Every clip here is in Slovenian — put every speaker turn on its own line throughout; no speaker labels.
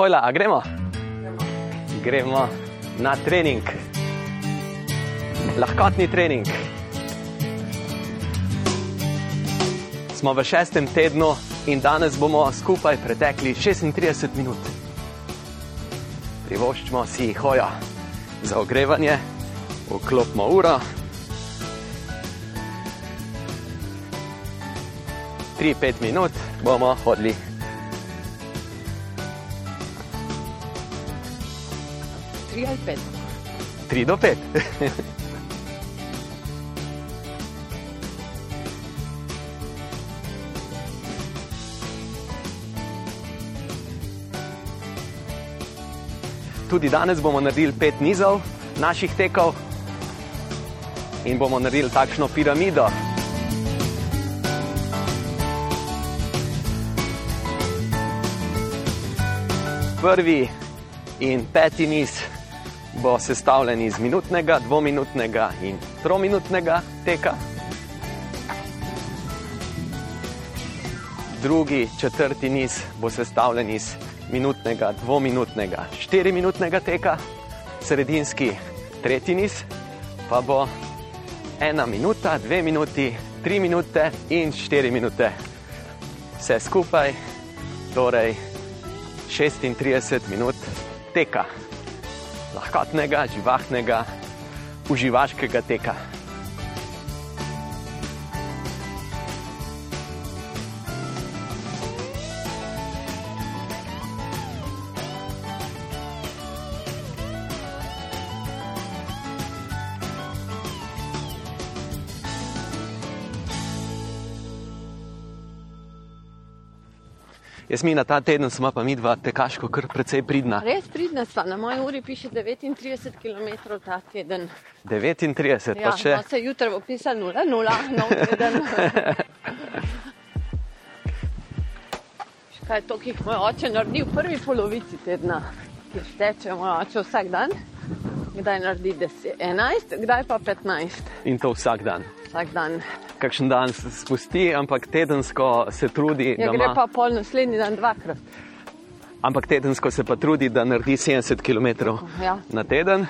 Hojla, a gremo? Gremo na trening. Lahkotni trening. Smo v šestem tednu in danes bomo skupaj pretekli 36 minut. Privoščimo si hojo za ogrevanje, vklopimo uro. 3-5 minut bomo hodili.
Tri ali pet.
3 do 5. Tudi danes bomo naredili pet nizov naših tekov in bomo naredili takšno piramido. Prvi in peti niz bo sestavljen iz minutnega, dvominutnega in trominutnega teka. Drugi, četrti niz bo sestavljen iz minutnega, dvominutnega, štiriminutnega teka, sredinski tretji niz pa bo ena minuta, dve minuti, tri minute in štiri minute. Vse skupaj, torej 36 minut teka lahkotnega, živahnega, uživaškega teka. Jaz mi na ta teden smo pa mi dva tekaško kar precej pridna.
Res pridna sta, na moji uri piše 39 km ta teden.
39,
Ja,
pa še.
no, se jutri bo pisalo 0, 0, nov teden. Kaj je to, ki jih moj oče naredi v prvi polovici tedna, ki šteče moj oče vsak dan, kdaj naredi 10, 11, kdaj pa 15
In to vsak dan.
vsak dan.
Kakšen dan spusti, ampak tedensko se trudi,
Ja, gre
ima.
pa pol naslednji dan dvakrat.
Ampak tedensko se pa trudi, da naredi 70 km
Ja.
na teden.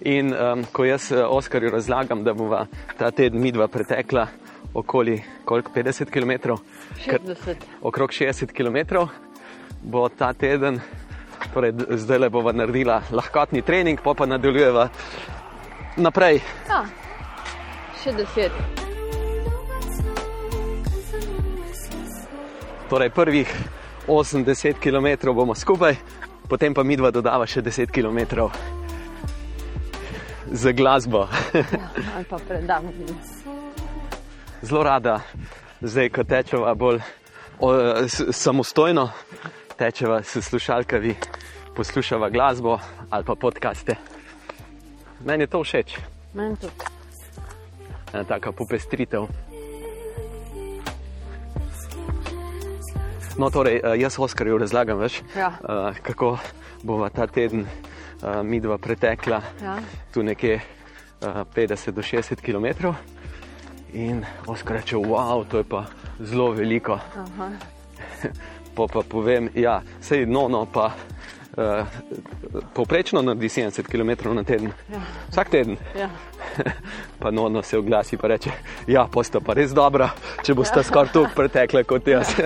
In um, ko jaz eh, Oskarju razlagam, da bova ta teden midva pretekla okoli koliko, 50 km,
60.
okrog 60 km, bo ta teden, torej zdaj le bova naredila lahkotni trening, pa pa nadaljujeva naprej.
Ja, še 10.
Torej prvih 80 km bomo skupaj, potem pa midva dodava še 10 km z glasbo.
Ja, pa predam.
Zelo rada, zdaj ko tečeva bolj o, s, samostojno, tečeva s slušalkami, poslušava glasbo ali pa podkaste. Meni je to všeč,
Meni tudi.
ena taka popestritev. No, torej, eh, jaz Oskarju razlagam več,
Ja.
eh, kako bova ta teden eh, midva pretekla
Ja.
tu nekje eh, 50 do 60 km. In Oskar reče, wow, to je pa zelo veliko.
Aha.
Pa pa povem, ja, sej no, no, pa uh, povprečno naredi 70 km na teden.
Ja.
Vsak teden.
Ja.
Pa no, no se oglasi in reče, ja, posta pa res dobra, če boste skoraj toliko pretekle kot jaz.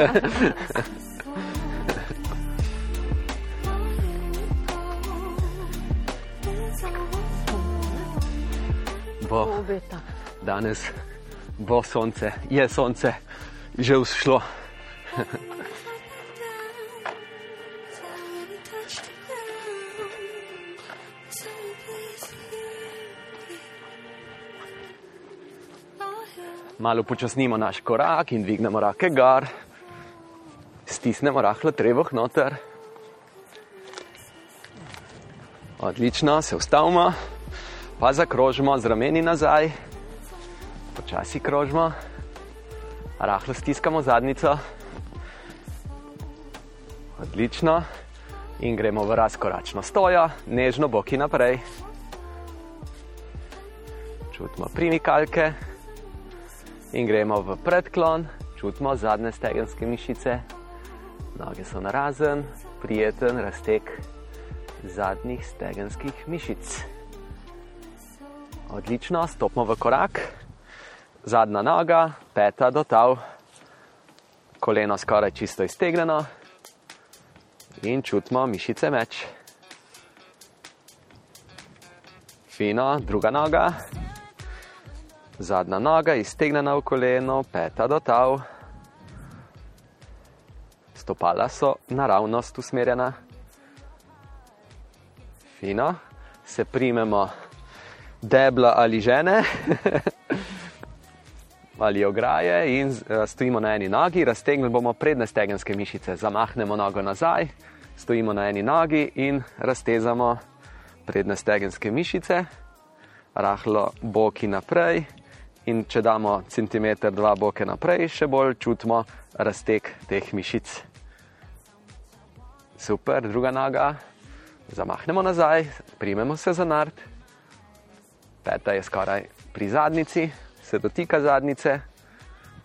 Bo danes bo sonce, je sonce že vzšlo. Malo počasnimo naš korak in dvignemo roke gor, stisnemo rahlo trebuh noter. Odlično, se ustavimo, pa zakrožimo z rameni nazaj, počasi krožimo, rahlo stiskamo zadnico. Odlično. In gremo v razkoračno stojo, nežno boki naprej. Čutimo primikalke in gremo v predklon, čutimo zadnje stegenske mišice, noge so narazen, prijeten razteg zadnjih stegenskih mišic. Odlično, stopimo v korak, zadnja noga, peta do tav, koleno skoraj čisto iztegnjeno. In čutimo mišice meč. Fino, druga noga, zadnja noga iztegnjena v koleno, peta do tav. Stopala so naravnost usmerjena. Fino, se primemo debla ali žene ali ograje in uh, stojimo na eni nogi, raztegnili bomo predne stegenske mišice, zamahnemo nogo nazaj, stojimo na eni nogi in raztezamo predne stegenske mišice, rahlo boki naprej. In če damo centimeter, dva boke naprej, še bolj čutimo razteg teh mišic. Super, druga noga, zamahnemo nazaj, primemo se za nard, peta je skoraj pri zadnici, se dotika zadnice,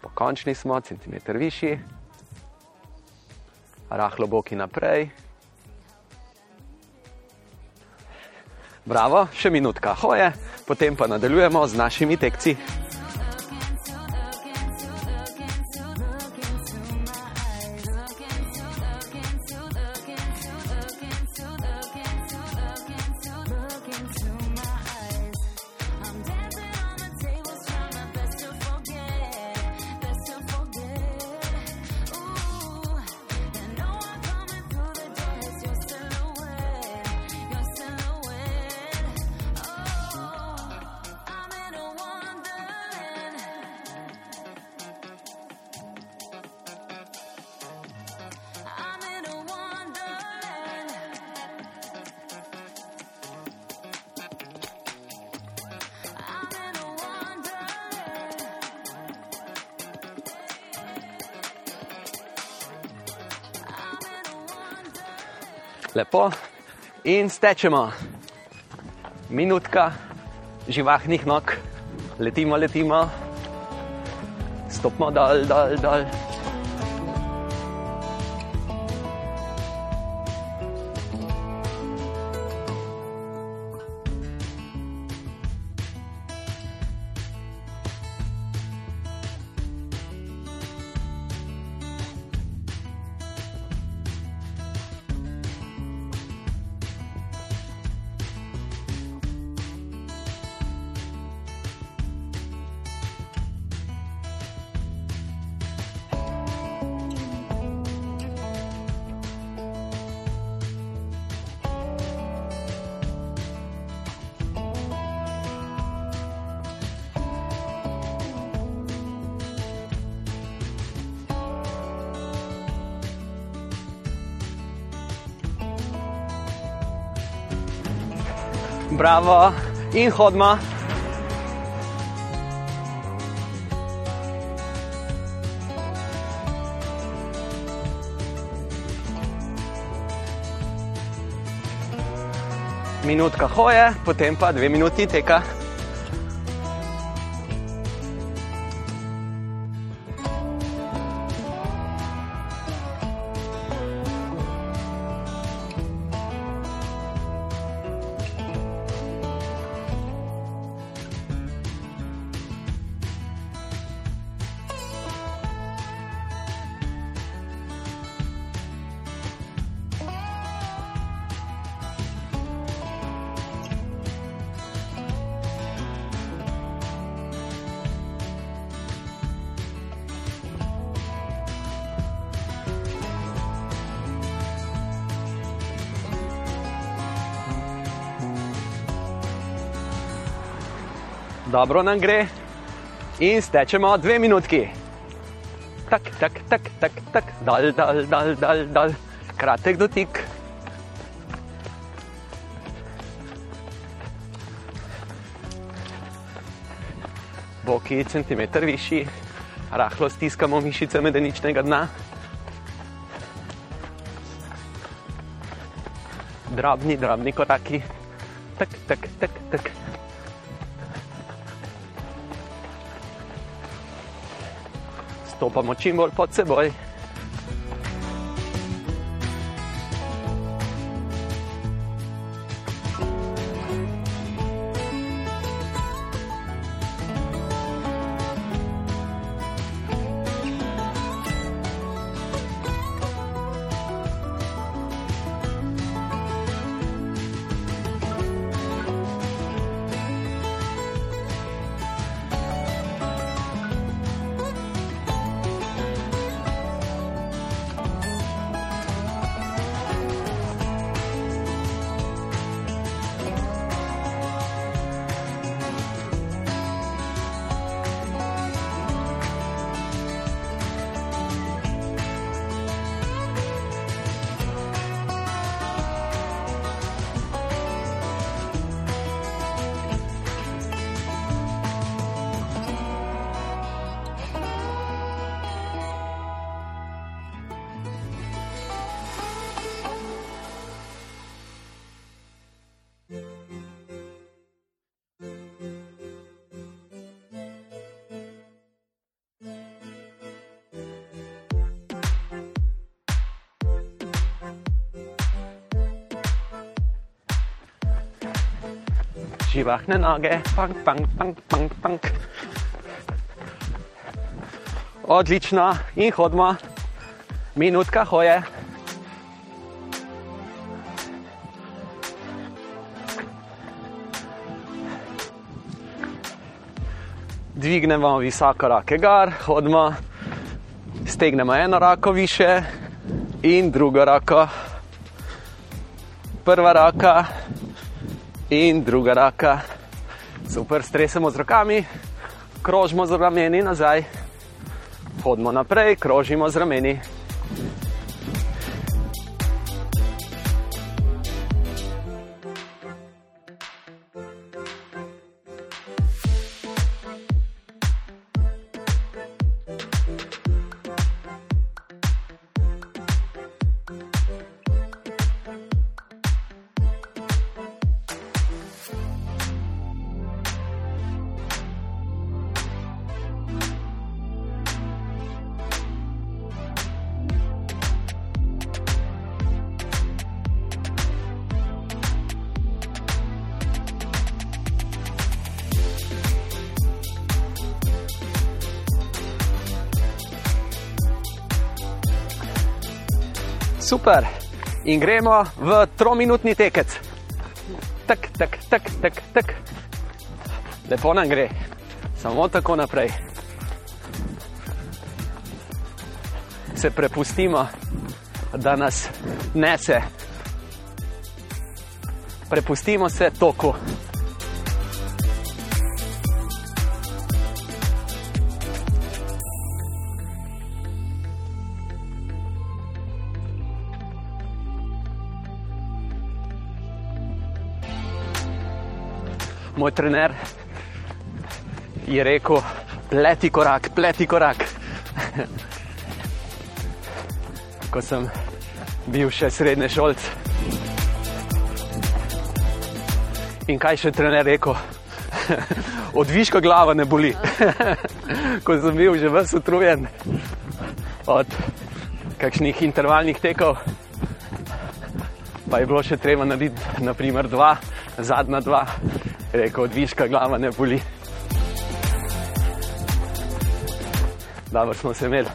pokončni smo, centimeter višji, rahlo boki naprej. Bravo, še minutka hoje, potem pa nadaljujemo z našimi tekci. Lepo. In stečemo. Minutka živahnih nog, letimo, letimo, stopimo dol, dol, dol. Bravo in hodma. Minutka hoje, potem pa dve minuti teka. Dobro nam gre in stečemo dve minutki. Tak, tak, tak, tak, tak, dal, dal, dal, dal, dal. kratek dotik. Boki centimeter višji, rahlo stiskamo mišice medeničnega dna. Drobni, drobni koraki. Tak, tak, tak, tak. Stopamo čim bolj pod seboj. Živahne noge, punk, punk, punk, punk, punk. Odlično in hodimo, minutka hoje. Dvignemo visoko roke gor, hodimo, stegnemo eno roko više in drugo roko. Prva roka in druga roka. Super, stresemo z rokami, krožimo z rameni nazaj, hodimo naprej, krožimo z rameni. Super. In gremo v trominutni tekec. Tak, tak, tak, tak, tak. Lepo nam gre, samo tako naprej. Se prepustimo, da nas nese. Prepustimo se toku. Moj trener je rekel, pleti korak, pleti korak. Ko sem bil še srednje šolc. In kaj še trener rekel? Odviška glava ne boli. Ko sem bil že vse utrujen od kakšnih intervalnih tekov, pa je bilo še treba narediti, naprimer, dva, zadnja dva, rekel, odviška glava ne boli. Dobro smo se imeli.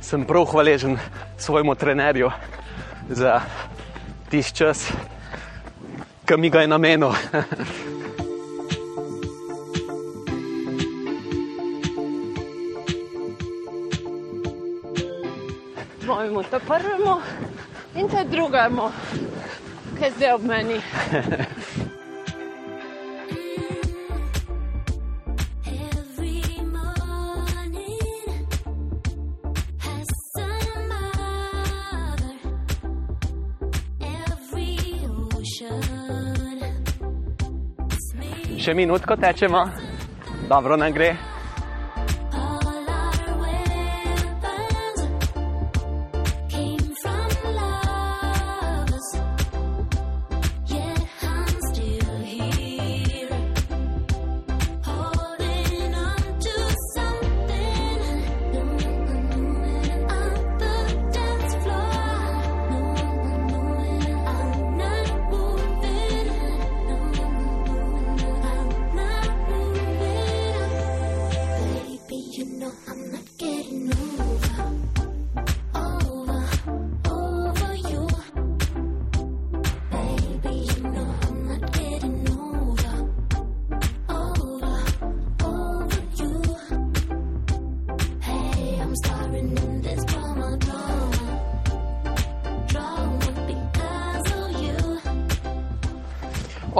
Sem prav hvaležen svojemu trenerju za tisti čas, ki mi ga je namenil.
to prvemu in te drugemu, ki je zdaj ob meni.
Še minutko tečemo, dobro nam gre.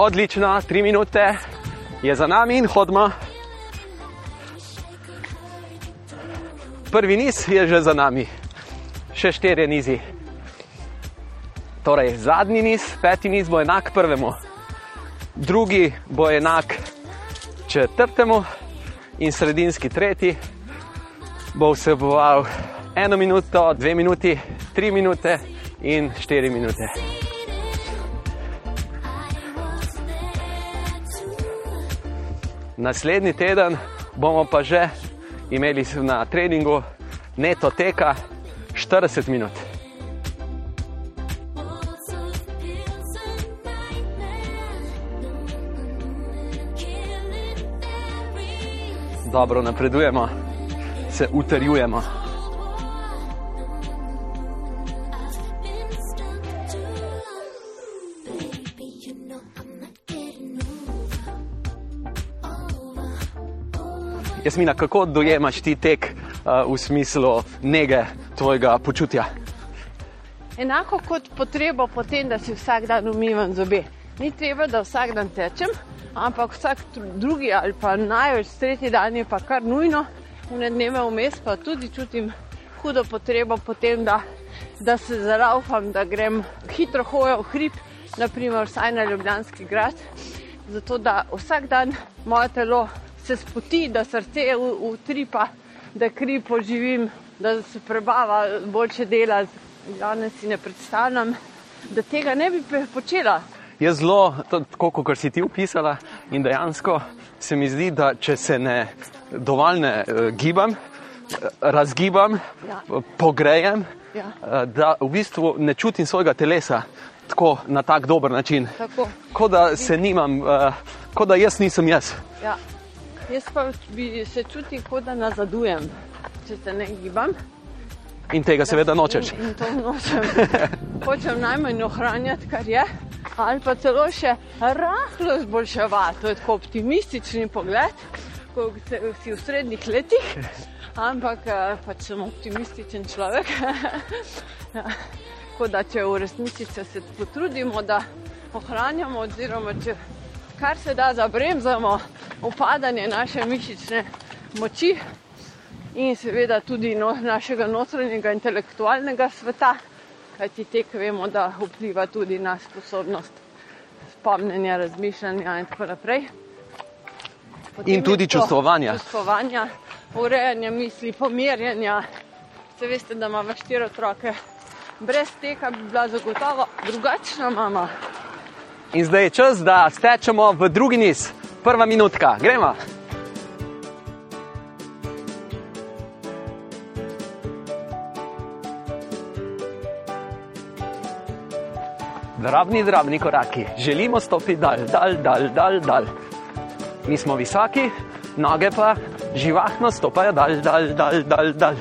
Odlično, tri minute je za nami in hodimo. Prvi niz je že za nami, še štirje nizi. Torej, zadnji niz, peti niz bo enak prvemu, drugi bo enak četrtemu in sredinski tretji bo vseboval eno minuto, dve minuti, tri minute in štiri minute. Naslednji teden bomo pa že imeli na treningu neto teka 40 minut. Dobro napredujemo, se utrjujemo. Jasmina, kako dojemaš ti tek uh, v smislu nege tvojega počutja?
Enako kot potrebo potem, da si vsak dan umivam zobe. Ni treba, da vsak dan tečem, ampak vsak drugi ali pa največ tretji dan je pa kar nujno. V dneve vmes pa tudi čutim hudo potrebo potem, da, da se zaraufam, da grem hitro hojo v hrib, naprimer vsaj na Ljubljanski grad, zato da vsak dan moje telo se spoti, da srce utripa, da kri poživim, da se prebava boljše dela. Danes si ne predstavljam, da tega ne bi počela.
Je zelo, tako kot si ti opisala, in dejansko se mi zdi, da če se ne dovolj ne eh, gibam, eh, razgibam,
Ja.
pogrejem,
Ja.
eh, da v bistvu ne čutim svojega telesa tako na tak dober način.
Tako.
Kot da se nimam, uh, kot da jaz nisem jaz.
Ja. Jaz pa bi se čutim, kot da nazadujem, če se ne gibam.
In tega seveda nočeš.
In, in to nočem. Hočem najmanj ohranjati, kar je, ali pa celo še rahlo izboljševati. To je tako optimistični pogled, ko se- si v srednjih letih, ampak eh, pač sem optimističen človek. Tako da, če v resnici se, se potrudimo, da ohranjamo, oziroma če kar se da zabremzamo upadanje naše mišične moči, in seveda tudi no, našega notranjega intelektualnega sveta, kajti tek vemo, da vpliva tudi na sposobnost spomnjenja, razmišljanja in tako naprej. Potem
In tudi čustvovanja.
Čustvovanja, urejanja misli, pomirjanja. Se veste, da imamo štiri otroke. Brez tega bi bila zagotovo drugačna mama.
In zdaj je čas, da stečemo v drugi niz. Prva minutka, gremo. Drobni, drobni koraki, želimo stopiti dal, dal, dal, dal, dal. Mi smo visoki, noge pa živahno stopajo dal, dal, dal, dal, dal.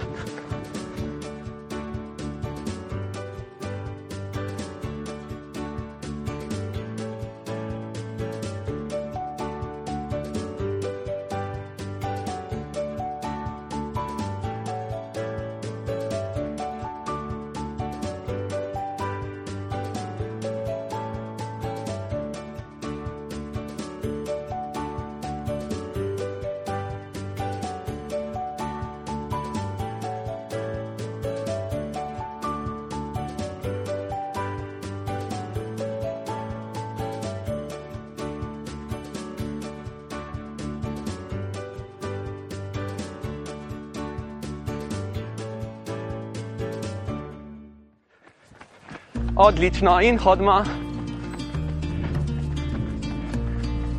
Odlično in hodimo.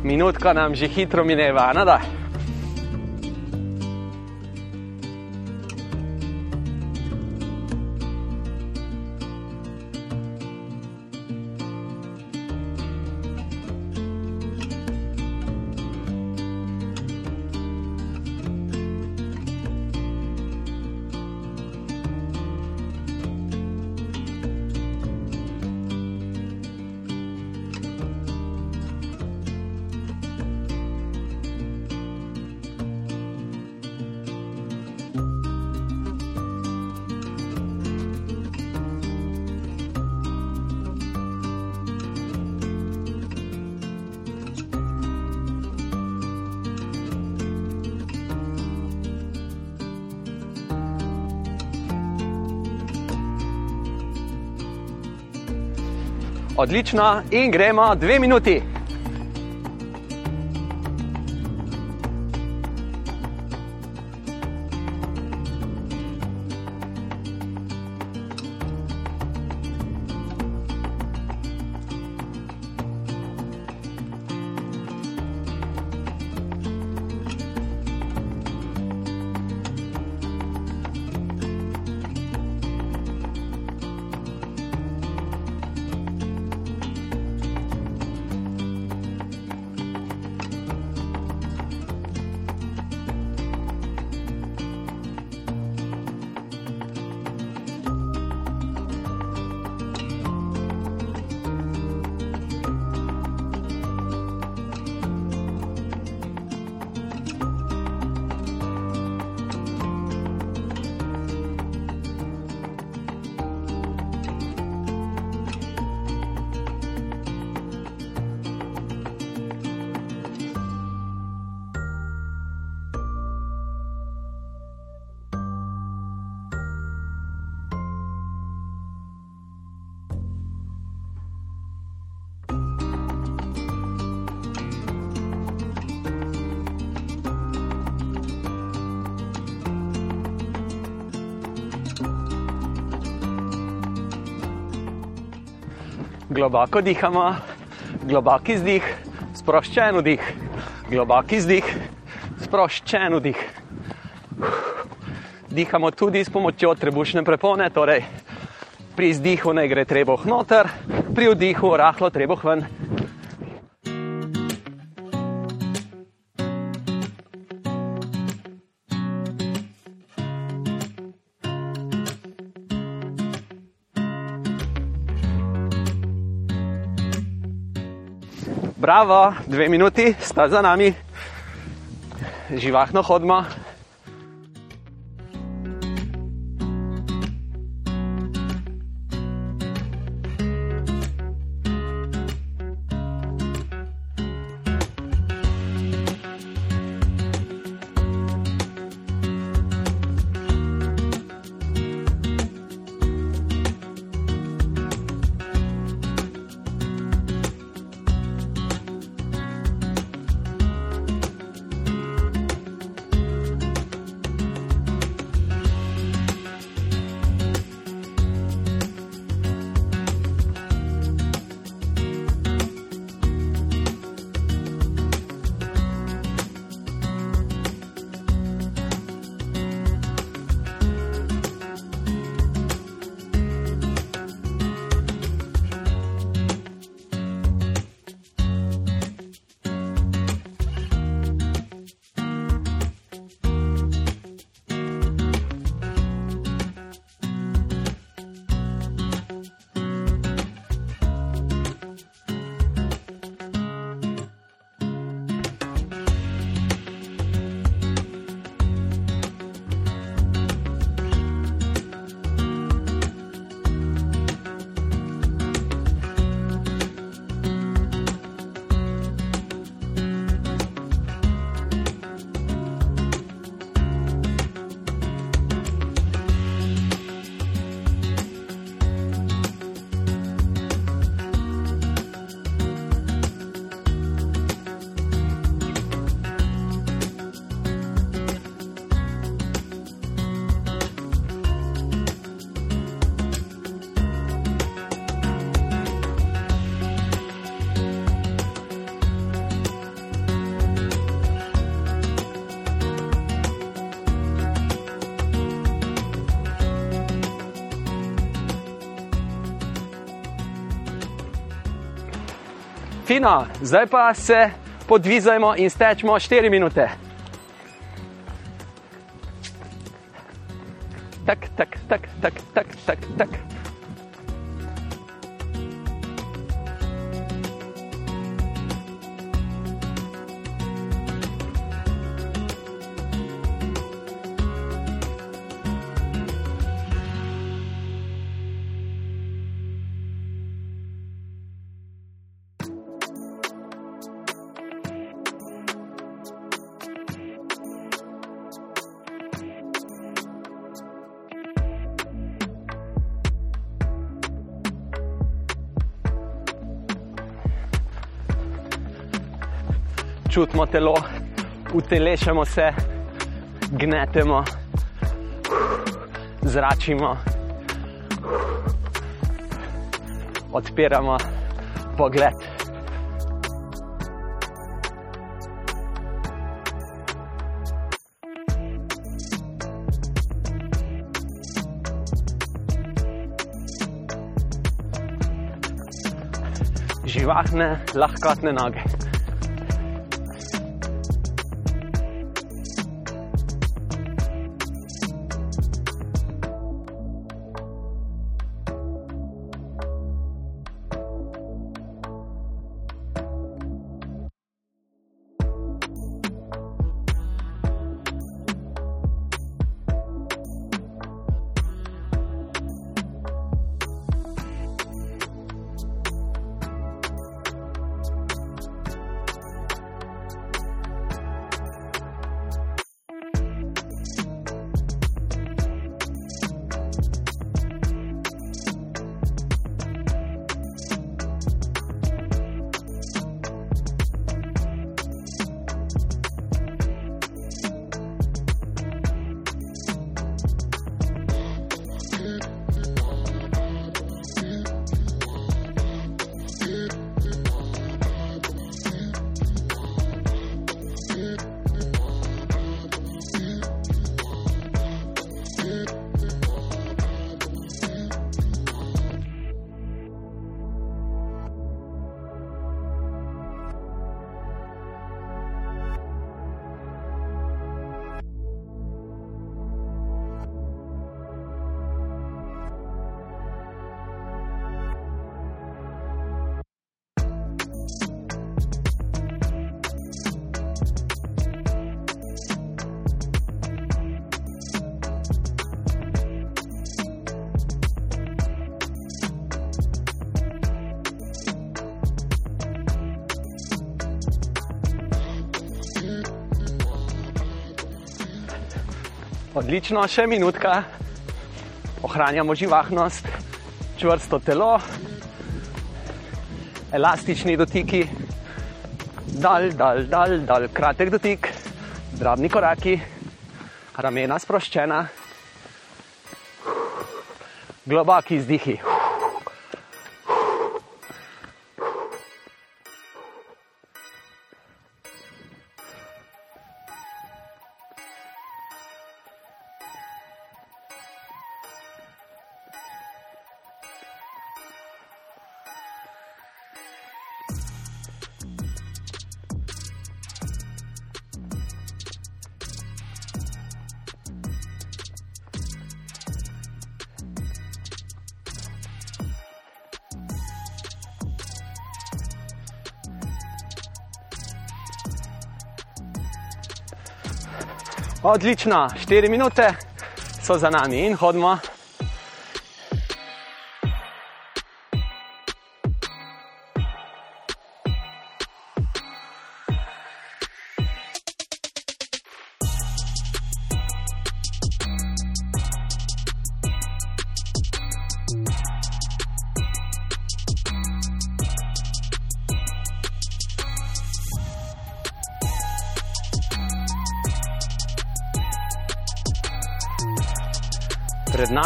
Minutka nam že hitro mineva, nada. Odlično in gremo dve minuti. Globoko dihamo, globok izdih, sproščen vdih, globok izdih, sproščen vdih. Dihamo tudi s pomočjo trebušne prepone, torej pri izdihu ne gre trebuh noter, pri vdihu rahlo trebuh ven. Bravo, dve minuti sta za nami, živahno hodimo. Fino, zdaj pa se podvizajmo in stečemo 4 minute. Čutimo telo, utelešamo se, gnetemo, zračimo, odpiramo pogled. Živahne, lahkotne noge. Odlično, še minutka. Ohranjamo živahnost, čvrsto telo, elastični dotiki, dal, dal, dal, dal, kratek dotik, drobni koraki, ramena sproščena, globoki izdihi. Odlično, 4 minute so za nami in hodimo.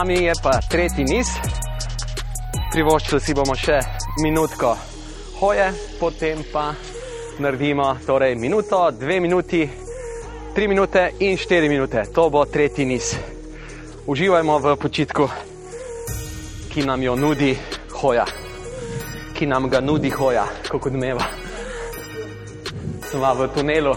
Nami je pa tretji niz. Privoščili si bomo še minutko hoje, potem pa naredimo torej minuto, dve minuti, tri minute in štiri minute. To bo tretji niz. Uživajmo v počitku, ki nam jo nudi hoja, ki nam ga nudi hoja, kot odmeva. Smo v tunelu.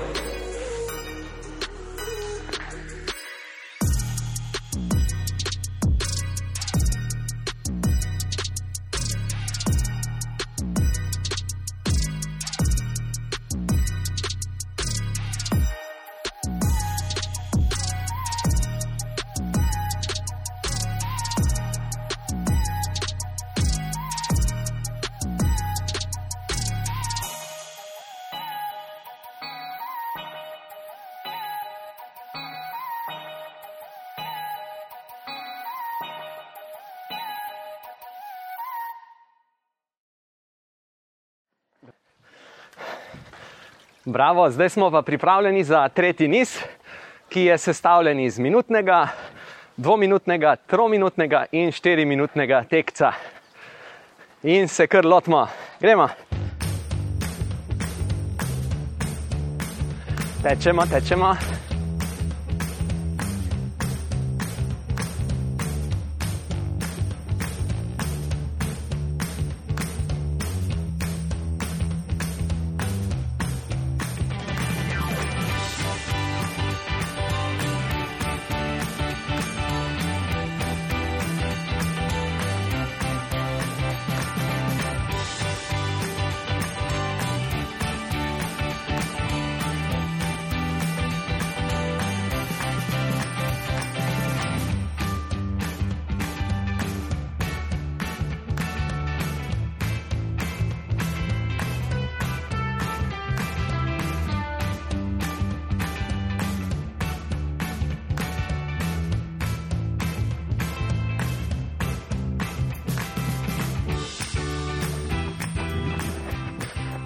Bravo, zdaj smo pa pripravljeni za tretji niz, ki je sestavljen iz minutnega, dvominutnega, trominutnega in štiriminutnega tekca. In se kar lotimo, gremo. Tečemo, tečemo.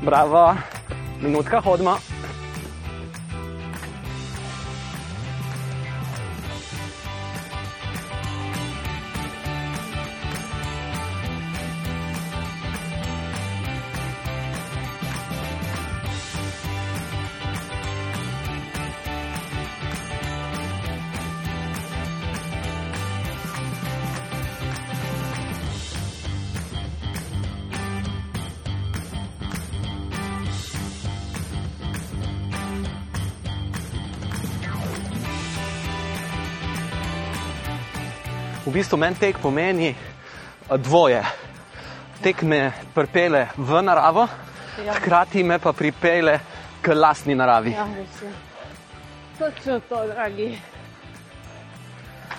Bravo, minutka hodimo. Bistvu meni tek pomeni eh, dvoje. Tek me pripele v naravo,
Ja.
hkrati me pa pripele k lastni naravi.
Ja. Točno to, dragi.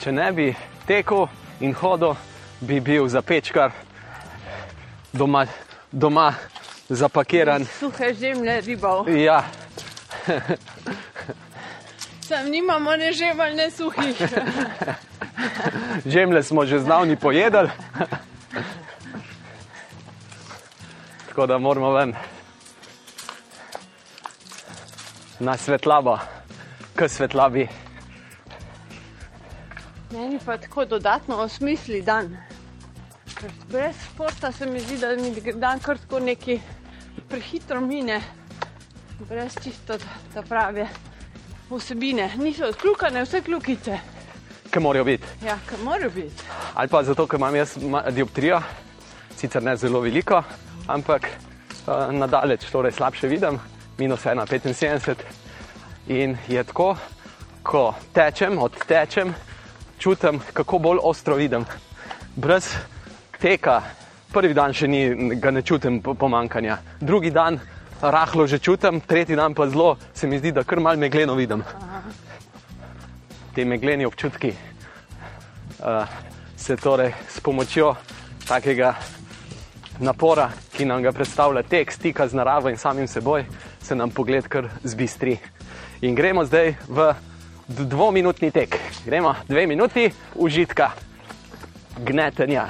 Če ne bi tekel in hodil, bi bil zapečkar, doma, doma zapakiran.
Suhe žemlje ribov.
Ja,
Sem nimamo ne žemelj, ne suhih.
Žemlje smo že zdavni pojedli. Tako da moramo ven na svetlabo, k svetlabi.
Meni pa tako dodatno osmisli dan. Ker brez športa se mi zdi, da mi dan kar tako neki prehitro mine, brez čisto ta prave vsebine. Niso odkljukane vse kljukice,
Kaj morajo biti?
ja, kar morajo biti.
Ali pa zato, ker imam jaz dioptrijo, sicer ne zelo veliko, ampak uh, nadalječ, torej slabše vidim, minus 1,75. In je tako, ko tečem, odtečem, čutim, kako bolj ostro vidim. Brez teka, prvi dan še ni, ga ne čutim po- pomankanja, drugi dan rahlo že čutim, tretji dan pa zelo se mi zdi, da kar mal megleno vidim. Te megleni občutki uh, se torej s pomočjo takega napora, ki nam ga predstavlja tek, stika z naravo in samim seboj, se nam pogled kar zbistri. In gremo zdaj v dvominutni tek. Gremo dve minuti užitka, gnetenja.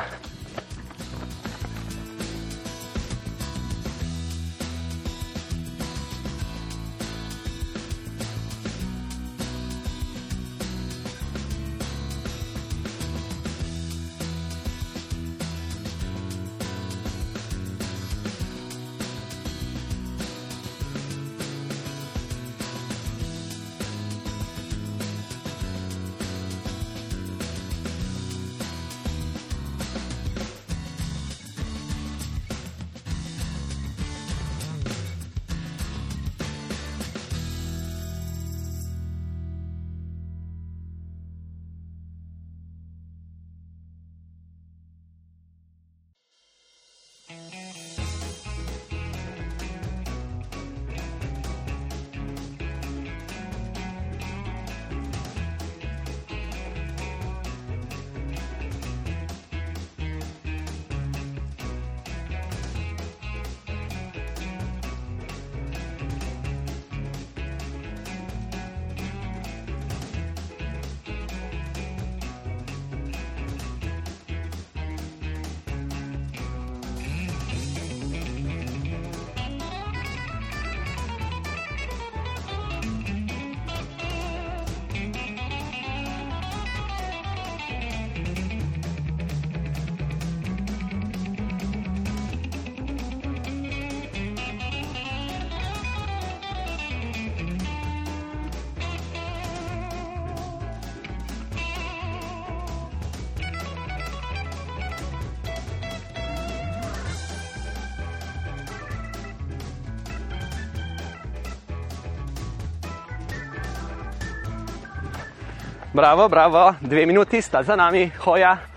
Bravo, bravo, dve minuti sta za nami, hoja.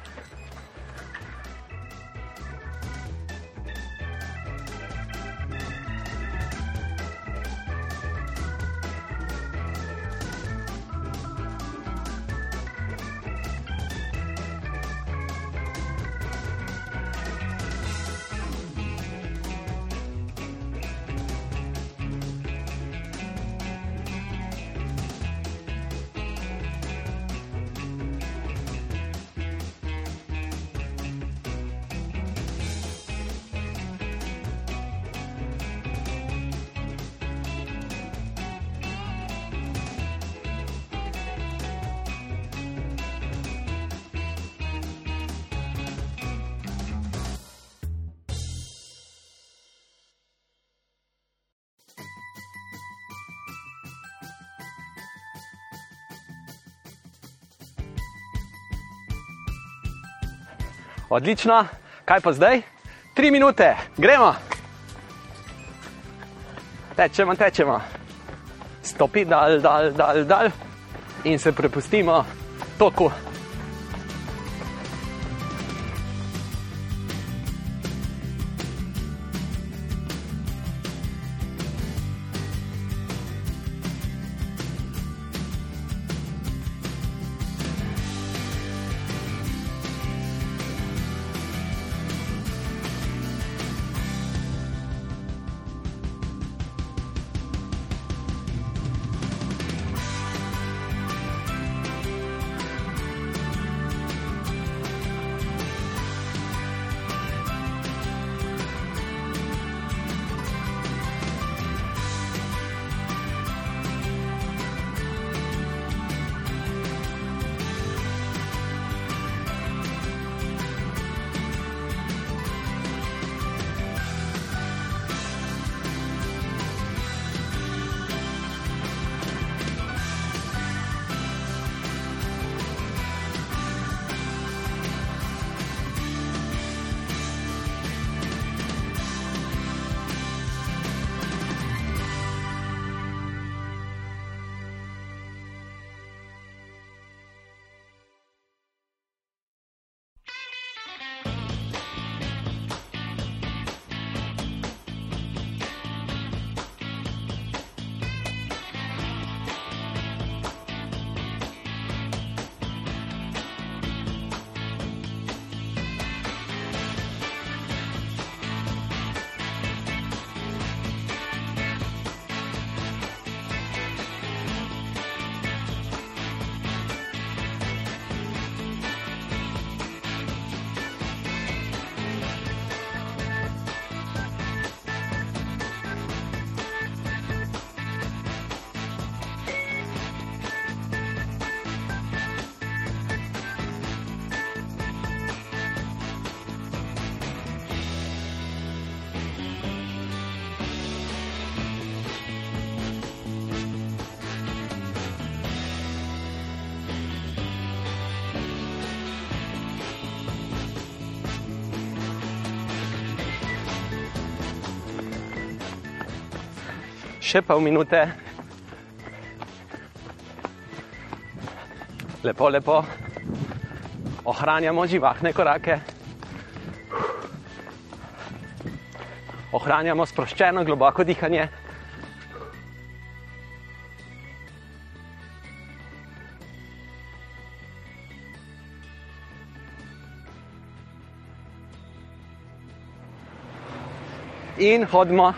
Odlično, kaj pa zdaj? Tri minute, gremo. Tečemo, tečemo. Stopi dal, dal, dal, dal in se prepustimo toku. Še pol minute. Lepo, lepo. Ohranjamo živahne korake. Ohranjamo sproščeno, globoko dihanje. In hodimo.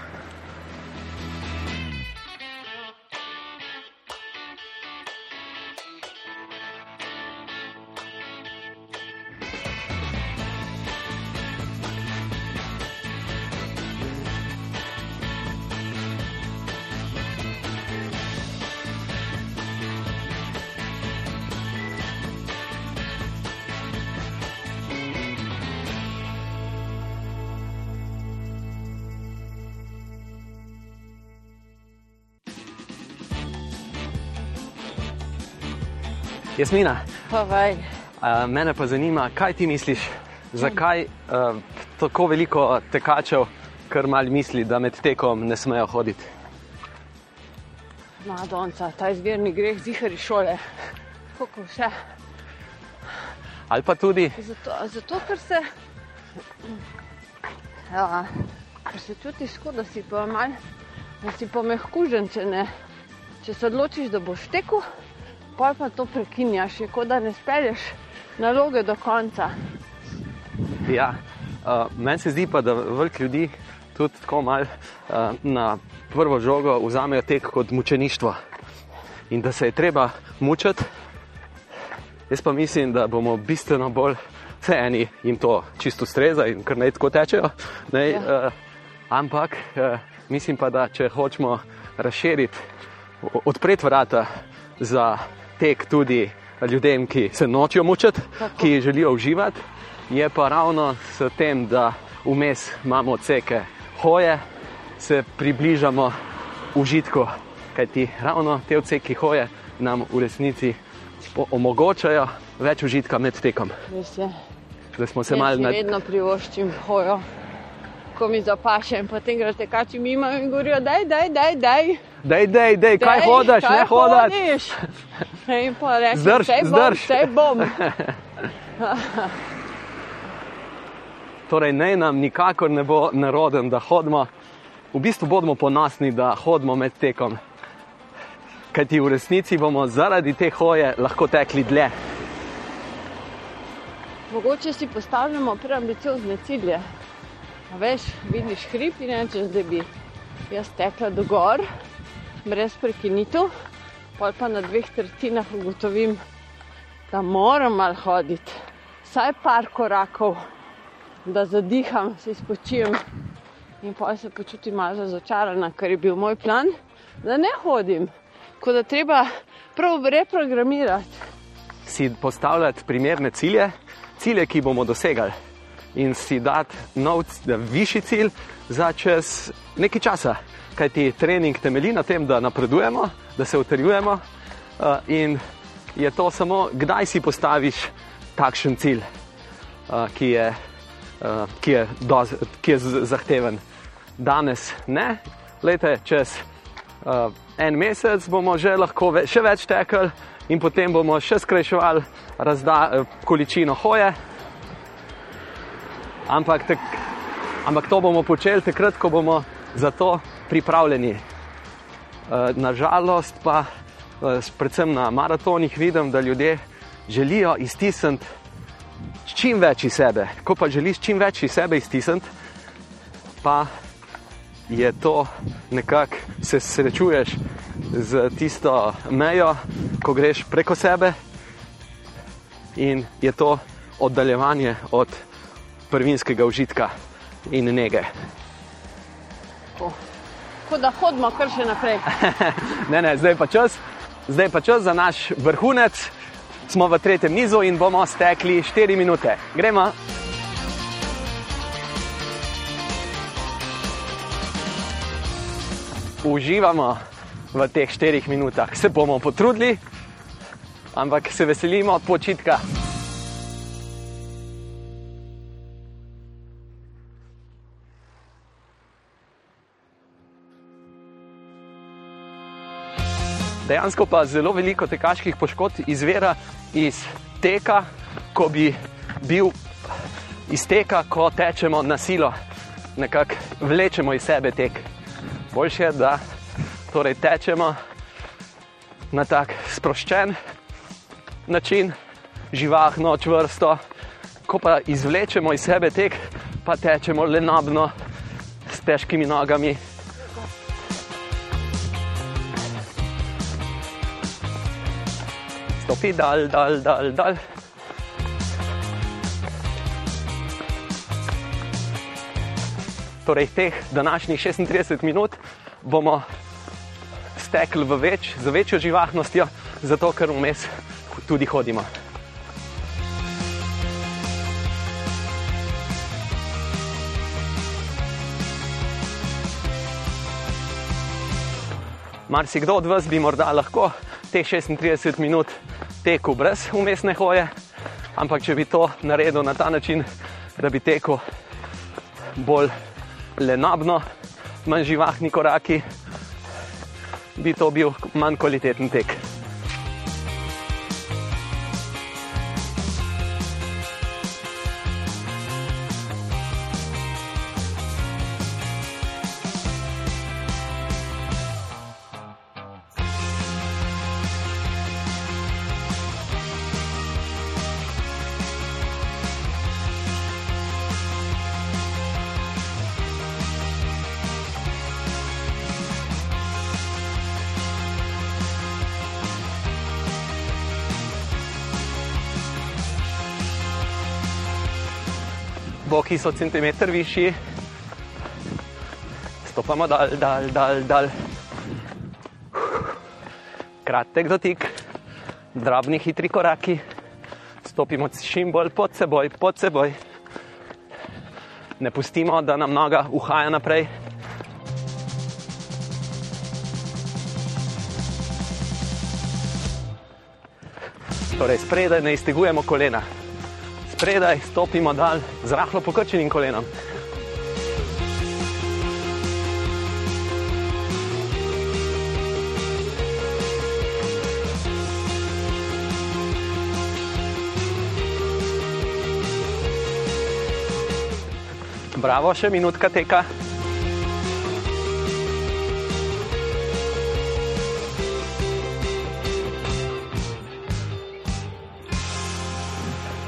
Jasmina,
Povej.
a, mene pa zanima, kaj ti misliš, zakaj a, tako veliko tekačev, kar mal misli, da med tekom ne smejo hoditi.
Madonca, ta izvirni greh zihar iz šole. Kako vse?
Ali pa tudi,
Zato, zato ker se. Ja, ker se čutiš, kot da si pa mal, da si pa mehkužen, če ne. Če se odločiš, da boš tekel, pa pa to prekinjaš, kot da ne spelješ naloge do konca.
ja, a, meni se zdi pa, da veliko ljudi tudi tako mal a, na prvo žogo vzamejo tek kot mučeništvo in da se je treba mučiti. Jaz pa mislim, da bomo bistveno bolj, vse eni jim to čisto ustreza in kar naj tako tečejo. Ne,
Ja.
uh, ampak uh, mislim pa, da če hočemo razširiti, odpreti vrata za tek tudi ljudem, ki se nočijo mučiti,
Tako.
ki želijo uživati, je pa ravno s tem, da vmes imamo odseke hoje, se približamo užitku. Kajti ravno te odseki hoje nam v resnici omogočajo več užitka med tekom.
Res je.
Da smo se malo
si
nad...
vedno privoščim hojo, ko mi zapaše in potem gre tekači mimo in govorijo, daj, daj, daj, daj.
Dej, dej, dej, kaj
Dej,
hodaš,
kaj
ne hodaš.
hodiš? In pa rečem,
Zdrž,
sej bom,
zdrž.
sej bom.
Torej, ne nam nikakor ne bo naroden, da hodimo. V bistvu bomo ponosni, da hodimo med tekom. Kajti v resnici bomo zaradi te hoje lahko tekli dlje.
Mogoče si postavljamo preambiciozne cilje. A veš, vidiš hrib in rečeš, da bi jaz tekla do gor, brez prekinitev, pol pa na dveh tretjinah ugotovim, da moram malo hoditi, vsaj par korakov, da zadiham, se spočijem in pa se počutim malo razočarana, ker je bil moj plan, da ne hodim. Tako da treba prav reprogramirati.
Si postavljati primerne cilje, cilje, ki bomo dosegali. In si dati nov, višji cilj za čez nekaj časa. Kajti trening temelji na tem, da napredujemo, da se utrjujemo uh, in je to samo, kdaj si postaviš takšen cilj, uh, ki je, uh, ki je, doz, ki je zahteven. Danes ne, lejte, čez en mesec bomo že lahko ve, še več tekli in potem bomo še skrajševali razda, količino hoje. Ampak, tak, ampak to bomo počeli takrat, ko bomo za to pripravljeni. Uh, Nažalost pa, uh, predvsem na maratonih, vidim, da ljudje želijo iztisniti čim več iz sebe. Ko pa želiš čim več iz sebe iztisniti, pa je to nekako se srečuješ z tisto mejo, ko greš preko sebe in je to oddaljevanje od prvinskega užitka in nege.
Tako Tako da hodimo kar še naprej.
Ne, ne, zdaj pa čas, zdaj pa čas za naš vrhunec. Smo v tretjem nizu in bomo stekli 4 minute. Gremo. Uživamo v teh 4 minutah. Se bomo potrudili, ampak se veselimo počitka. Dejansko pa zelo veliko tekaških poškodb izvira iz teka, ko bi bil iz teka, ko tečemo na silo, nekako vlečemo iz sebe tek. Boljše je, da torej tečemo na tak sproščen način, živahno, čvrsto, ko pa izvlečemo iz sebe tek, pa tečemo lenobno, s težkimi nogami. Stopi dal, dal, dal, dal. Torej, teh današnjih 36 minut bomo stekli več, z večjo živahnostjo, zato ker vmes tudi hodimo. Marsikdo od vas bi morda lahko teh 36 minut tekel brez umestne hoje, ampak če bi to naredil na ta način, da bi tekel bolj lenobno, manj živahni koraki, bi to bil manj kvaliteten tek. So centimeter višji, stopamo dal, dal, dal, dal. Kratek dotik, drobni, hitri koraki, stopimo čim bolj pod seboj, pod seboj. Ne pustimo, da nam noga uhaja naprej. Torej, spredaj ne iztegujemo kolena spredaj, stopimo dal z rahlo pokrčenim kolenom. Bravo, še minutka teka.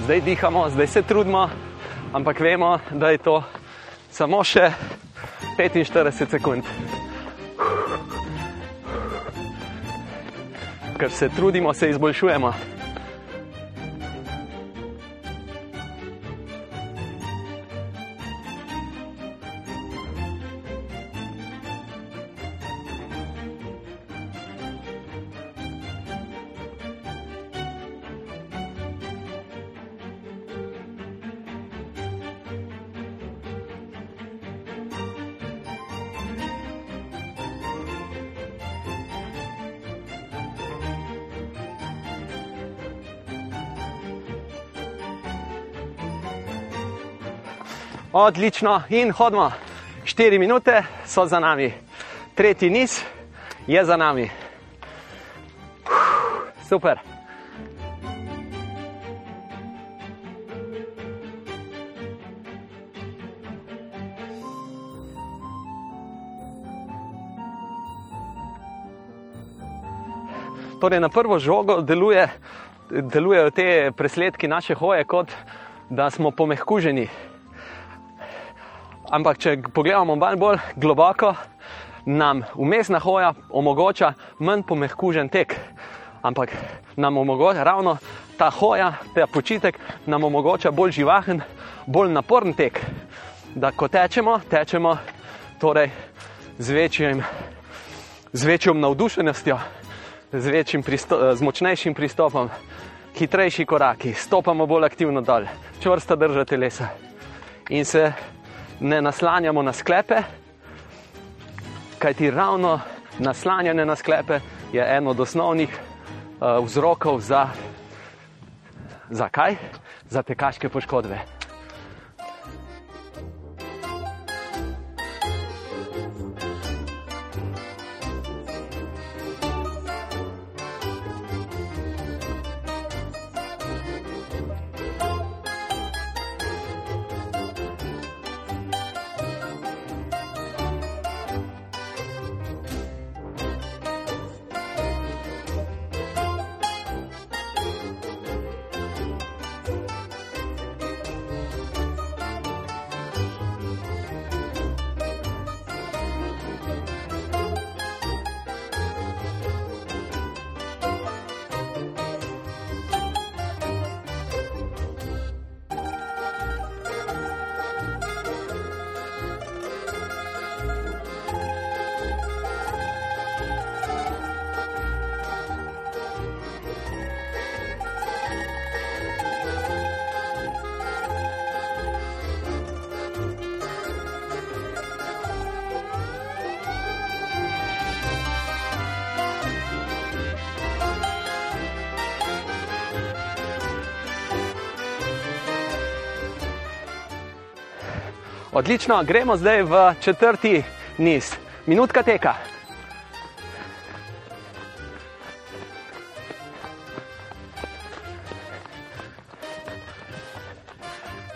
Zdaj dihamo, zdaj se trudimo, ampak vemo, da je to samo še 45 sekund. Ker se trudimo, se izboljšujemo. Odlično in hodimo. 4 minute so za nami, tretji niz je za nami. Super. Torej, na prvo žogo deluje, delujejo te presledki naše hoje, kot da smo pomehkuženi. Ampak, če pogledamo malo bolj globoko, nam umestna hoja omogoča manj pomehkužen tek. Ampak nam omogoča ravno ta hoja, ta počitek, nam omogoča bolj živahen, bolj naporen tek. Da ko tečemo, tečemo torej z, večjim, z večjo navdušenostjo, z, večjim pristo, z močnejšim pristopom, hitrejši koraki, stopamo bolj aktivno dol, čvrsta drža telesa. In se ne naslanjamo na sklepe, kajti ravno naslanjanje na sklepe je eno od osnovnih uh, vzrokov za, za kaj? Za tekaške poškodbe. Odlično, gremo zdaj v četrti niz. Minutka teka.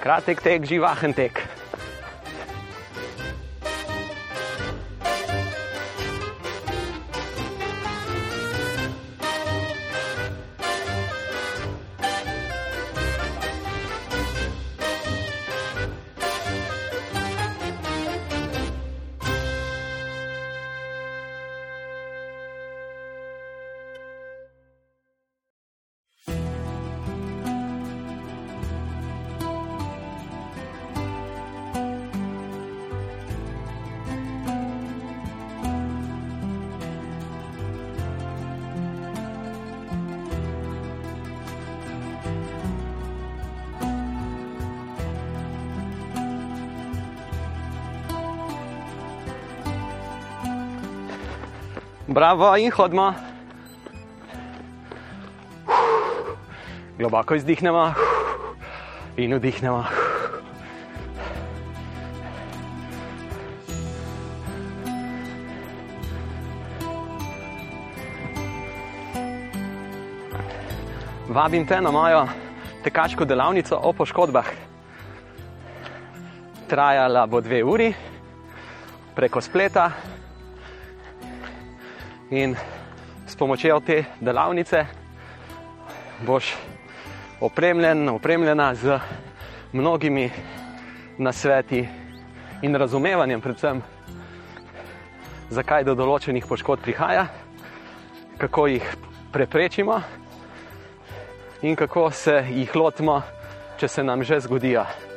Kratek tek, živahen tek. Bravo in hodimo. Globoko izdihnemo in vdihnemo. Vabim te na mojo tekaško delavnico o poškodbah. Trajala bo dve uri preko spleta, in s pomočjo te delavnice boš opremljen, opremljena z mnogimi nasveti in razumevanjem, predvsem, zakaj do določenih poškodb prihaja, kako jih preprečimo in kako se jih lotimo, če se nam že zgodijo.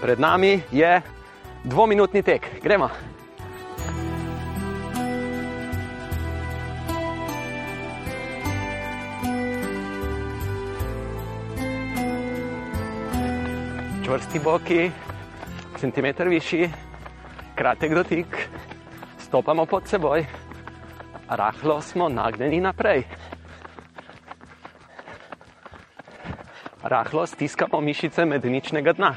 Pred nami je dvominutni tek. Gremo. Čvrsti boki, centimeter višji, kratek dotik, stopamo pod seboj, rahlo smo nagnjeni naprej. Rahlo stiskamo mišice medeničnega dna.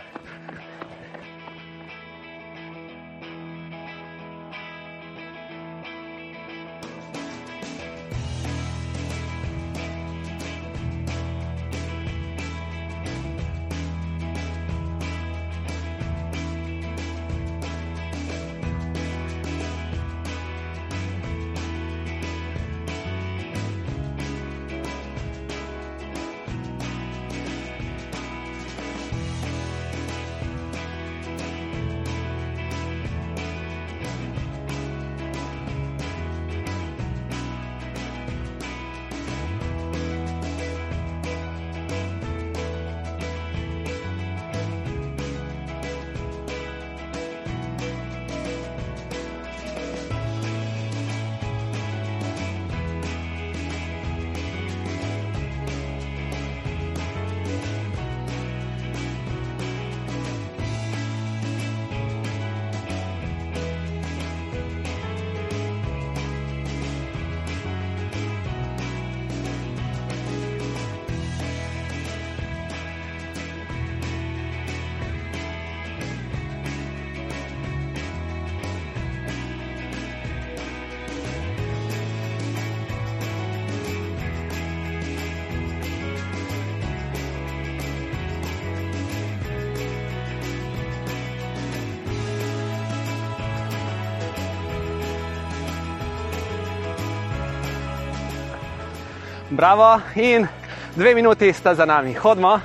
Bravo in dve minuti sta za nami. Hodimo.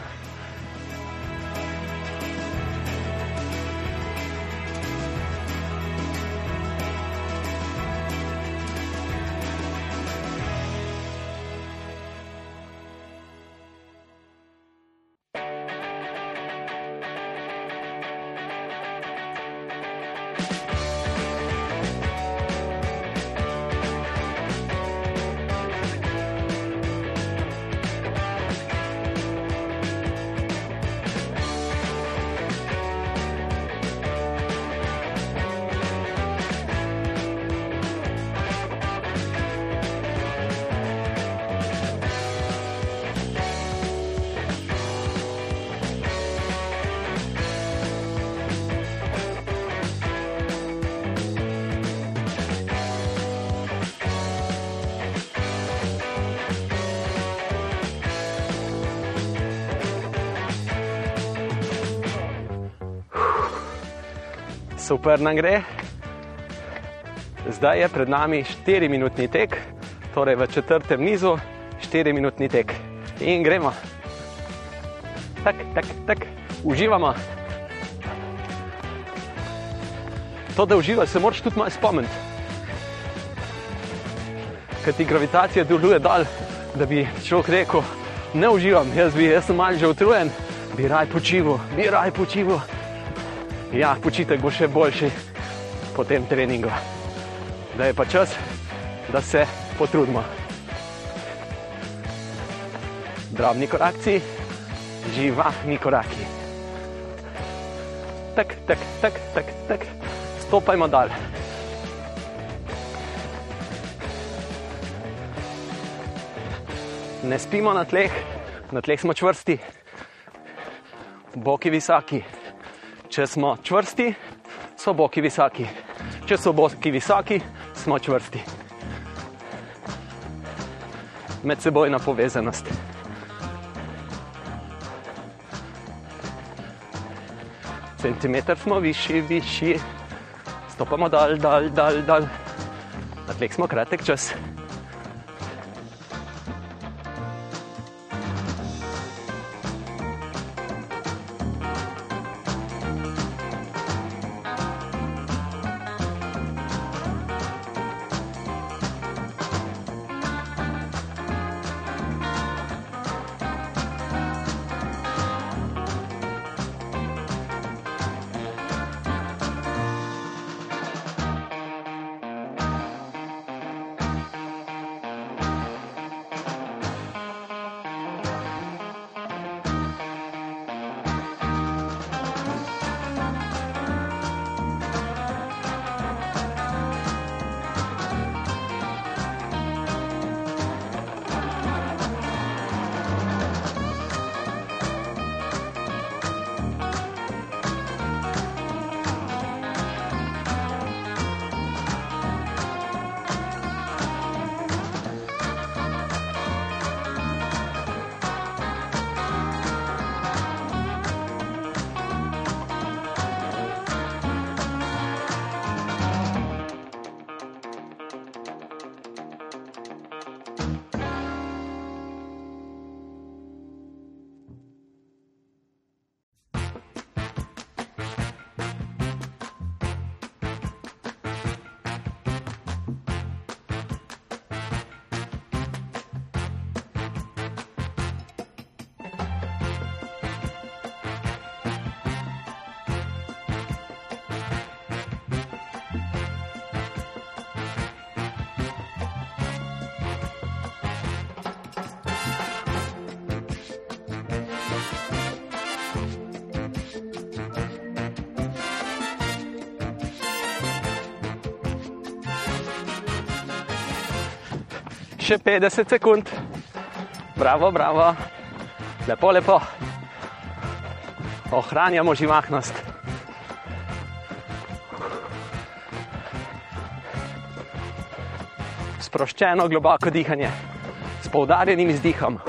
Super nam gre. Zdaj je pred nami 4-minutni tek, torej v četrtem nizu 4-minutni tek. In gremo. Tak, tak, tak, uživamo. To, da uživaš, se moraš tudi malo spomniti. Ker ti gravitacija deluje dol, da bi človek rekel, ne uživam, jaz, bi, jaz sem malce že utrujen, bi raj počival, bi raj počival. Ja, počitek bo še boljši po tem treningu. Da je pa čas, da se potrudimo. Drobni korakci, živahni koraki. Tak, tak, tak, tak, tak. Stopajmo dal. Ne spimo na tleh, na tleh smo čvrsti, boki visoki. Če smo čvrsti, so boki visoki. Če so boki visoki, smo čvrsti. Medsebojna povezanost. Centimeter smo višji, višji, stopamo dal, dal, dal, dal. Na tleh smo kratek čas. Še 50 sekund. Bravo, bravo. Lepo, lepo. Ohranjamo živahnost. Sproščeno, globoko dihanje, s poudarjenim izdihom.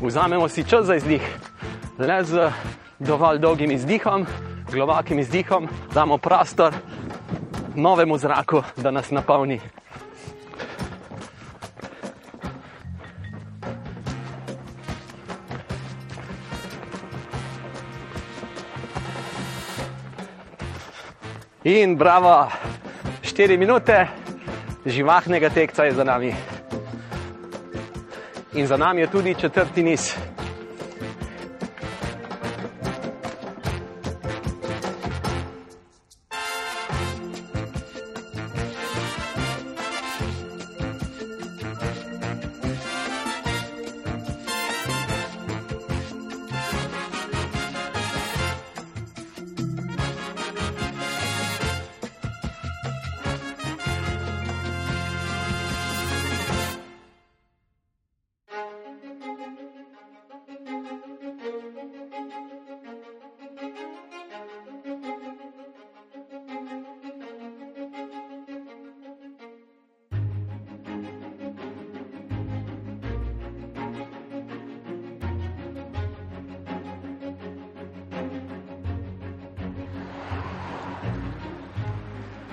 Vzamemo si čas za izdih, le z dovolj dolgim izdihom, globokim izdihom, damo prostor novemu zraku, da nas napolni. In bravo, 4 minute živahnega tekca je za nami. In za nami je tudi četrti niz.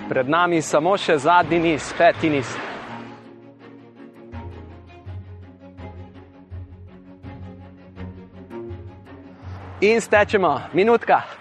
Pred nami samo še zadnji niz, peti niz. In stečemo, minutka.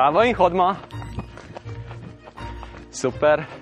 Bravo in hodimo. Super.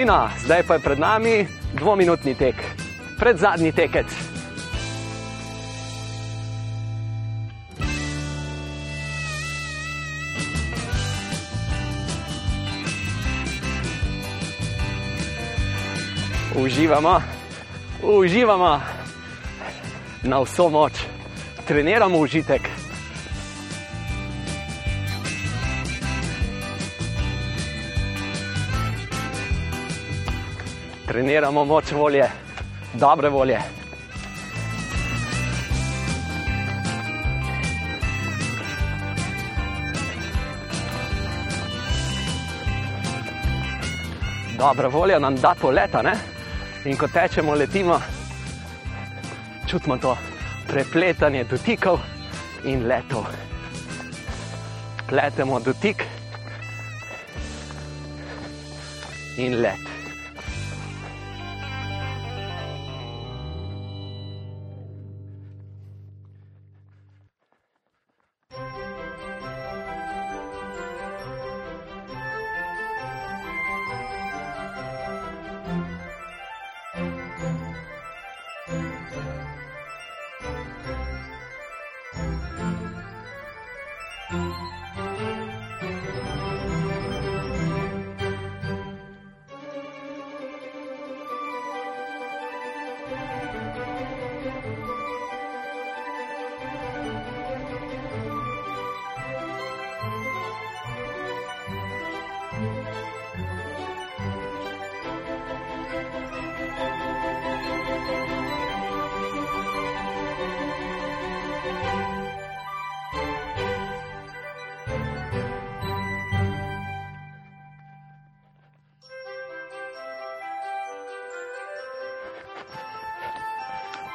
Fino, zdaj pa je pred nami dvominutni tek, pred zadnji tekec. Uživamo, uživamo na vso moč, treniramo užitek. Treniramo moč volje, dobre volje. Dobra volja nam da poleta, ne? In ko tečemo, letimo, čutimo to prepletanje dotikov in letov. Pletemo dotik in let.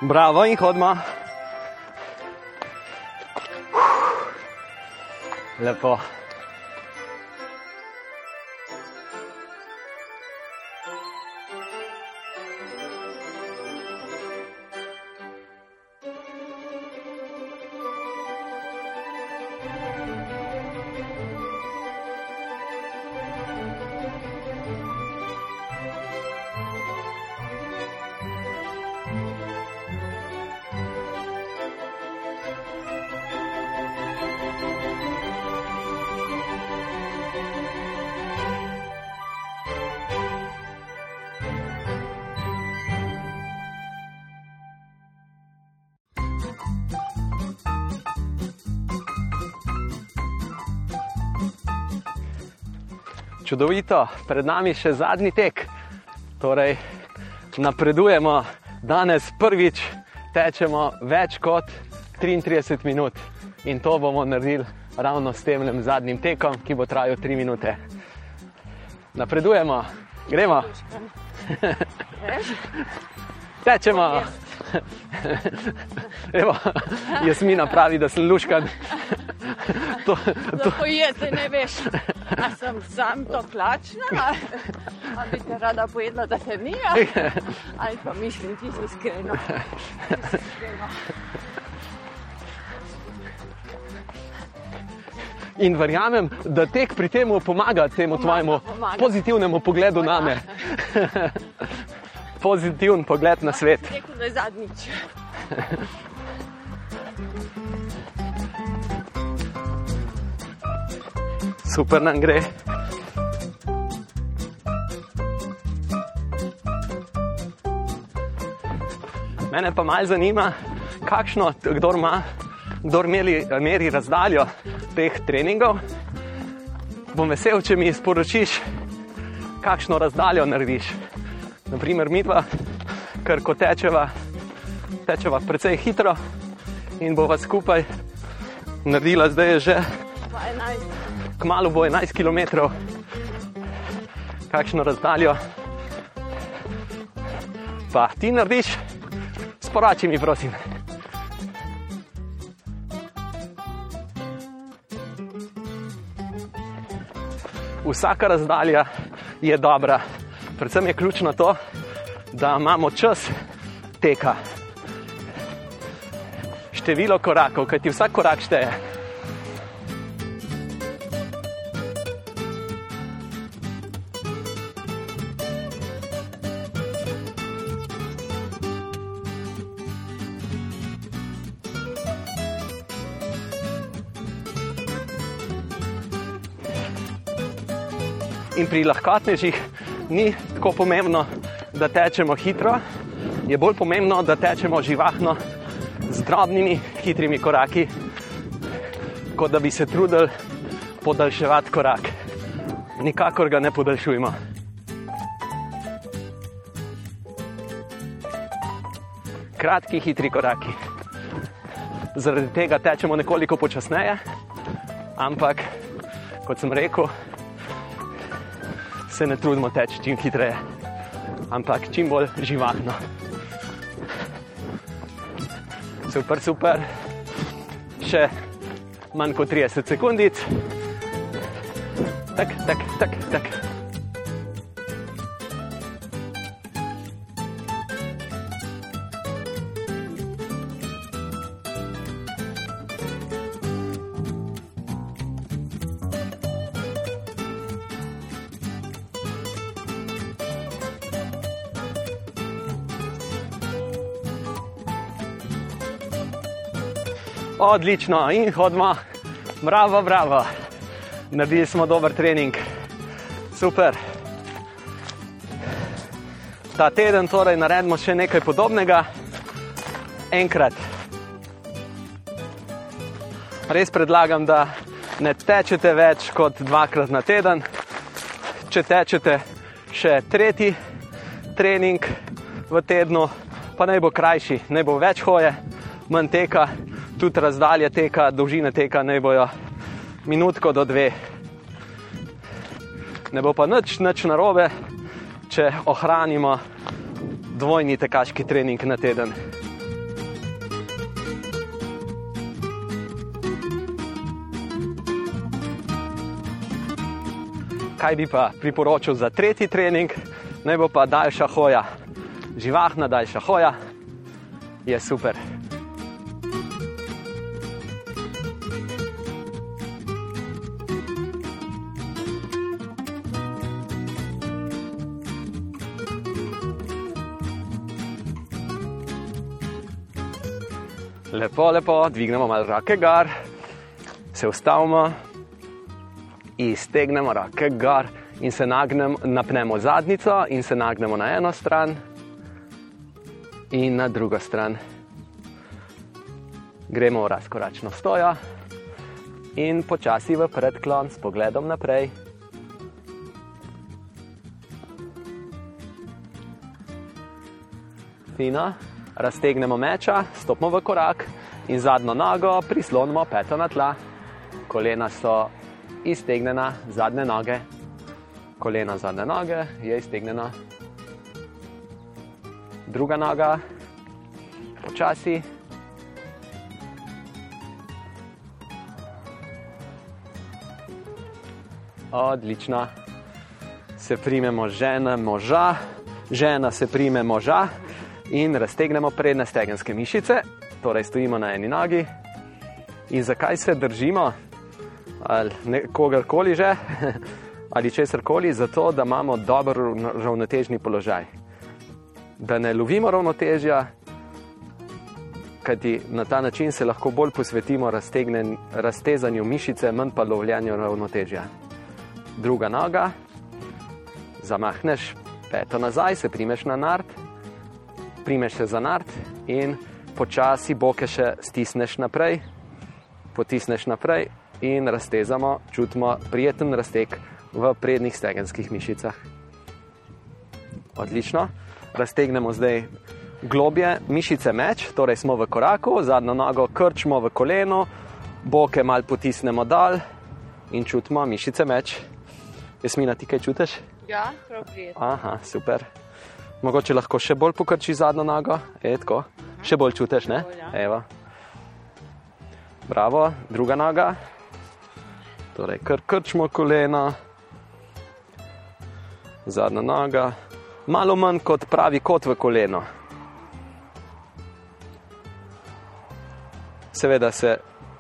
Bravo in hodimo. Lepo. Čudovito, pred nami še zadnji tek. Torej, napredujemo, danes prvič tečemo več kot 33 minut in to bomo naredili ravno s tem zadnjim tekom, ki bo trajal 3 minute. Napredujemo, gremo, tečemo. Evo, Jasmina pravi, da sem luškan. To, to,
Lahko jeste, ne veš, a sem sam to plačna, ali, bi te rada pojedla, da te ni, ali, pa mislim iskreno. Čisto iskreno.
in verjamem, da tek pri tem pomaga temu tvojemu
pomaga.
pozitivnemu pogledu na me. Pozitiven pogled na svet.
Rekel, da je zadnjič.
Super nam gre. Mene pa malo zanima, kakšno, kdo ima, kdo meri, meri razdaljo teh treningov. Bom vesel, če mi sporočiš, kakšno razdaljo narediš. Naprimer, mi dva, ker ko tečeva, tečeva precej hitro in bova skupaj naredila, zdaj je že
12.
kmalo bo 11 km. Kakšno razdaljo pa ti narediš, sporoči mi, prosim. Vsaka razdalja je dobra, predvsem je ključno to, da imamo čas teka. Število korakov, kajti vsak korak šteje. In pri lahkotnežih ni tako pomembno, da tečemo hitro, je bolj pomembno, da tečemo živahno, z drobnimi, hitrimi koraki, kot da bi se trudili podaljševati korak. Nikakor ga ne podaljšujmo. Kratki, hitri koraki. Zaradi tega tečemo nekoliko počasneje, ampak kot sem rekel, se ne trudimo teči čim hitreje, ampak čim bolj živahno. Super, super. Še manj kot 30 sekundic. Tak, tak, tak, tak. Odlično in hodimo, bravo, bravo. Naredili smo dober trening, super. Ta teden torej naredimo še nekaj podobnega, enkrat. Res predlagam, da ne tečete več kot dvakrat na teden. Če tečete še tretji trening v tednu, pa naj bo krajši, naj bo več hoje, manj teka, tudi razdalje teka, dolžine teka naj bojo minutko do dve. Ne bo pa nič, nič narobe, če ohranimo dvojni tekaški trening na teden. Kaj bi pa priporočil za tretji trening, naj bo pa daljša hoja. Živahna daljša hoja je super. lepo, lepo, dvignemo malo rake gar, se ustavimo, iztegnemo rake gar in se nagnem, napnemo zadnjico in se nagnemo na eno stran in na drugo stran. Gremo v razkoračno stojo in počasi v predklon s pogledom naprej. Fino raztegnemo meča, stopimo v korak in zadnjo nogo prislonimo peto na tla. Kolena so iztegnjena, zadnje noge. Kolena zadnje noge je iztegnjena. Druga noga, počasi. Odlično. Se primemo žena moža, žena se prime moža in raztegnemo prednje stegenske mišice, torej stojimo na eni nogi. In zakaj se držimo, ali kogarkoli že, ali česar koli, zato da imamo dober ravnotežni položaj. Da ne lovimo ravnotežja, kajti na ta način se lahko bolj posvetimo raztezanju mišice, manj pa lovljanju ravnotežja. Druga noga, zamahneš peto nazaj, se primeš na nard, primeš se za nard in počasi boke še stisneš naprej, potisneš naprej in raztezamo, čutimo prijeten razteg v prednjih stegenskih mišicah. Odlično. Raztegnemo zdaj globje mišice meč, torej smo v koraku, zadnjo nogo krčimo v koleno, boke mal potisnemo dol in čutimo mišice meč. Jasmina, ti kaj čutiš?
Ja, prav prijetno.
Aha, super. Mogoče lahko še bolj pokrči zadnjo nogo, je tako. Še bolj čutiš, ne?
Ja.
Evo. Bravo, druga noga. Torej, kr krčimo koleno, zadnja noga, malo manj kot pravi kot v koleno. Seveda se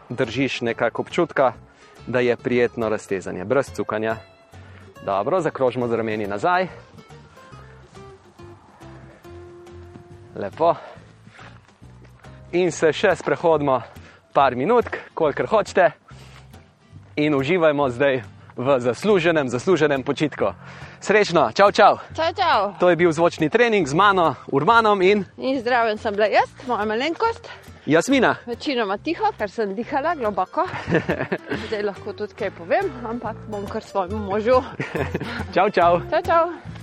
držiš nekako občutka, da je prijetno raztezanje, brez cukanja. Dobro, zakrožimo z rameni nazaj. Lepo. In se še sprehodimo par minut, kolikor hočete, in uživajmo zdaj v zasluženem, zasluženem počitku. Srečno, čau, čau.
Čau, čau.
To je bil zvočni trening z mano, Urbanom in
In zdraven sem bila jaz, moja malenkost.
Jasmina.
Večinoma tiho, ker sem dihala globoko. Zdaj lahko tudi kaj povem, ampak bom kar svojemu možu.
Čau, čau.
Čau, čau.